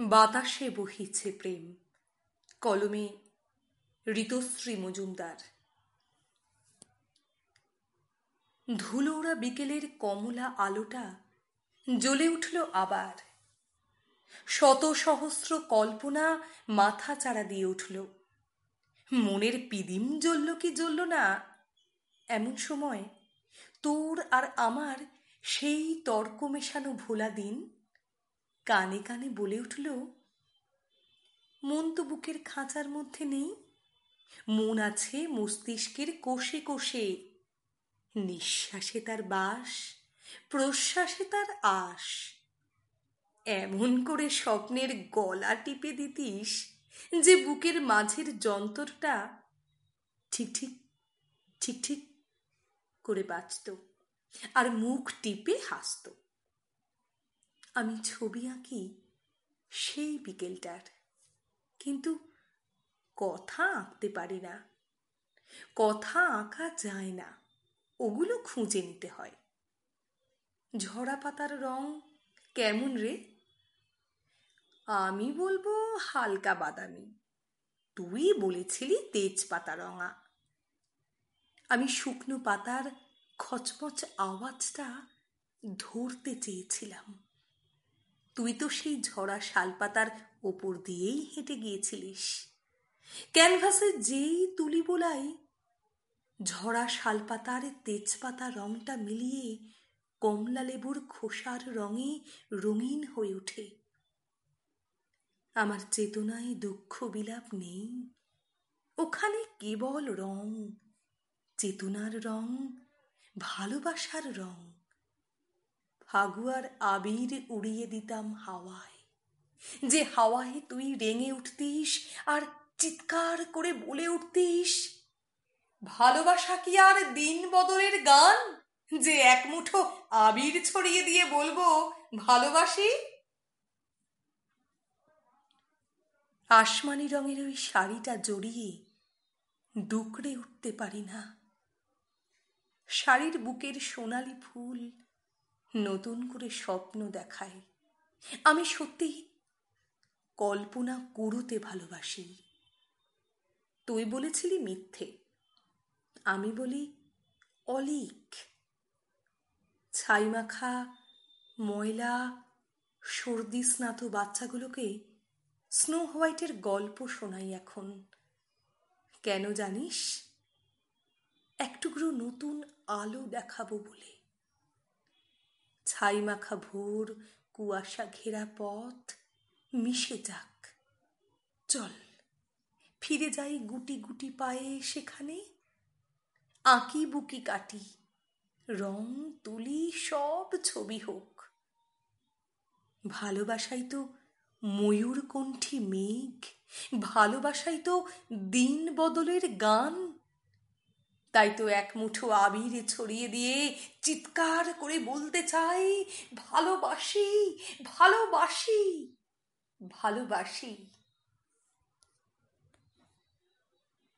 বাতাসে বহিছে প্রেম। কলমে ঋতশ্রী মজুমদার। ধুলোরা বিকেলের কমলা আলোটা জ্বলে উঠল আবার। শত সহস্র কল্পনা মাথা চাড়া দিয়ে উঠল। মনের পিদিম জ্বলল কি জ্বলল না? এমন সময় তোর আর আমার সেই তর্ক মেশানো ভোলা দিন কানে কানে বলে উঠল, মন তো বুকের খাঁচার মধ্যে নেই। মন আছে মস্তিষ্কের কোষে কোষে। নিঃশ্বাসে তার বাস, প্রশ্বাসে তার আশ এমন করে স্বপ্নের গলা টিপে দিতিস যে বুকের মাঝের যন্ত্রটা ঠিক ঠিক ঠিক ঠিক করে বাঁচত আর মুখ টিপে হাসত। আমি ছবি আঁকি সেই বিকেলটার। কিন্তু কথা আঁকতে পারি না। কথা আঁকা যায় না। ওগুলো খুঁজে নিতে হয়। ঝরা পাতার রং কেমন রে? আমি বলব হালকা বাদামি। তুই বলেছিলি তেজপাতা রঙা। আমি শুকনো পাতার খচমচ আওয়াজটা ধরতে চেয়েছিলাম। তুই তো সেই ঝরা শালপাতার ওপর দিয়েই হেঁটে গিয়েছিলিস। ক্যানভাসে যেই তুলি বোলাই, ঝরা শালপাতার তেজপাতা রংটা মিলিয়ে কমলা লেবুর খোসার রঙে রঙিন হয়ে ওঠে। আমার চেতনায় দুঃখ বিলাপ নেই। ওখানে কেবল রং, চেতনার রং, ভালোবাসার রং। ফাগুয়ার আবির উড়িয়ে দিতাম হাওয়ায়। যে হাওয়ায় তুই রেঙে উঠতিস আর চিৎকার করে বলে উঠতিস, ভালোবাসা কি আর দিন বদলের গান? যে এক মুঠো আবির ছড়িয়ে দিয়ে বলব, ভালোবাসি? আসমানি রঙের ওই শাড়িটা জড়িয়ে ডুকরে উঠতে পারি না। শাড়ির বুকের সোনালি ফুল নতুন করে স্বপ্ন দেখায়। আমি সত্যি কল্পনা কুড়ুতে ভালোবাসি। তুই বলেছিলি মিথ্যে। আমি বলি অলিক। ছাই মাখা ময়লা, সর্দি স্নাত বাচ্চাগুলোকে স্নো হোয়াইটের গল্প শোনাই এখন। কেন জানিস? একটুকরো নতুন আলো দেখাবো বলে। ছাই মাখা ভোর, কুয়াশা ঘেরা পথ, মিশে যাক। চল, ফিরে যাই গুটি গুটি পায়ে সেখানে। আঁকি বুকি কাটি, রং তুলি সব ছবি হোক। ভালোবাসাই তো ময়ূরকণ্ঠী মেঘ, ভালোবাসাই তো দিন বদলের গান। তাই তো এক মুঠো আবির ছড়িয়ে দিয়ে চিৎকার করে বলতে চাই ভালোবাসি ভালোবাসি ভালোবাসি।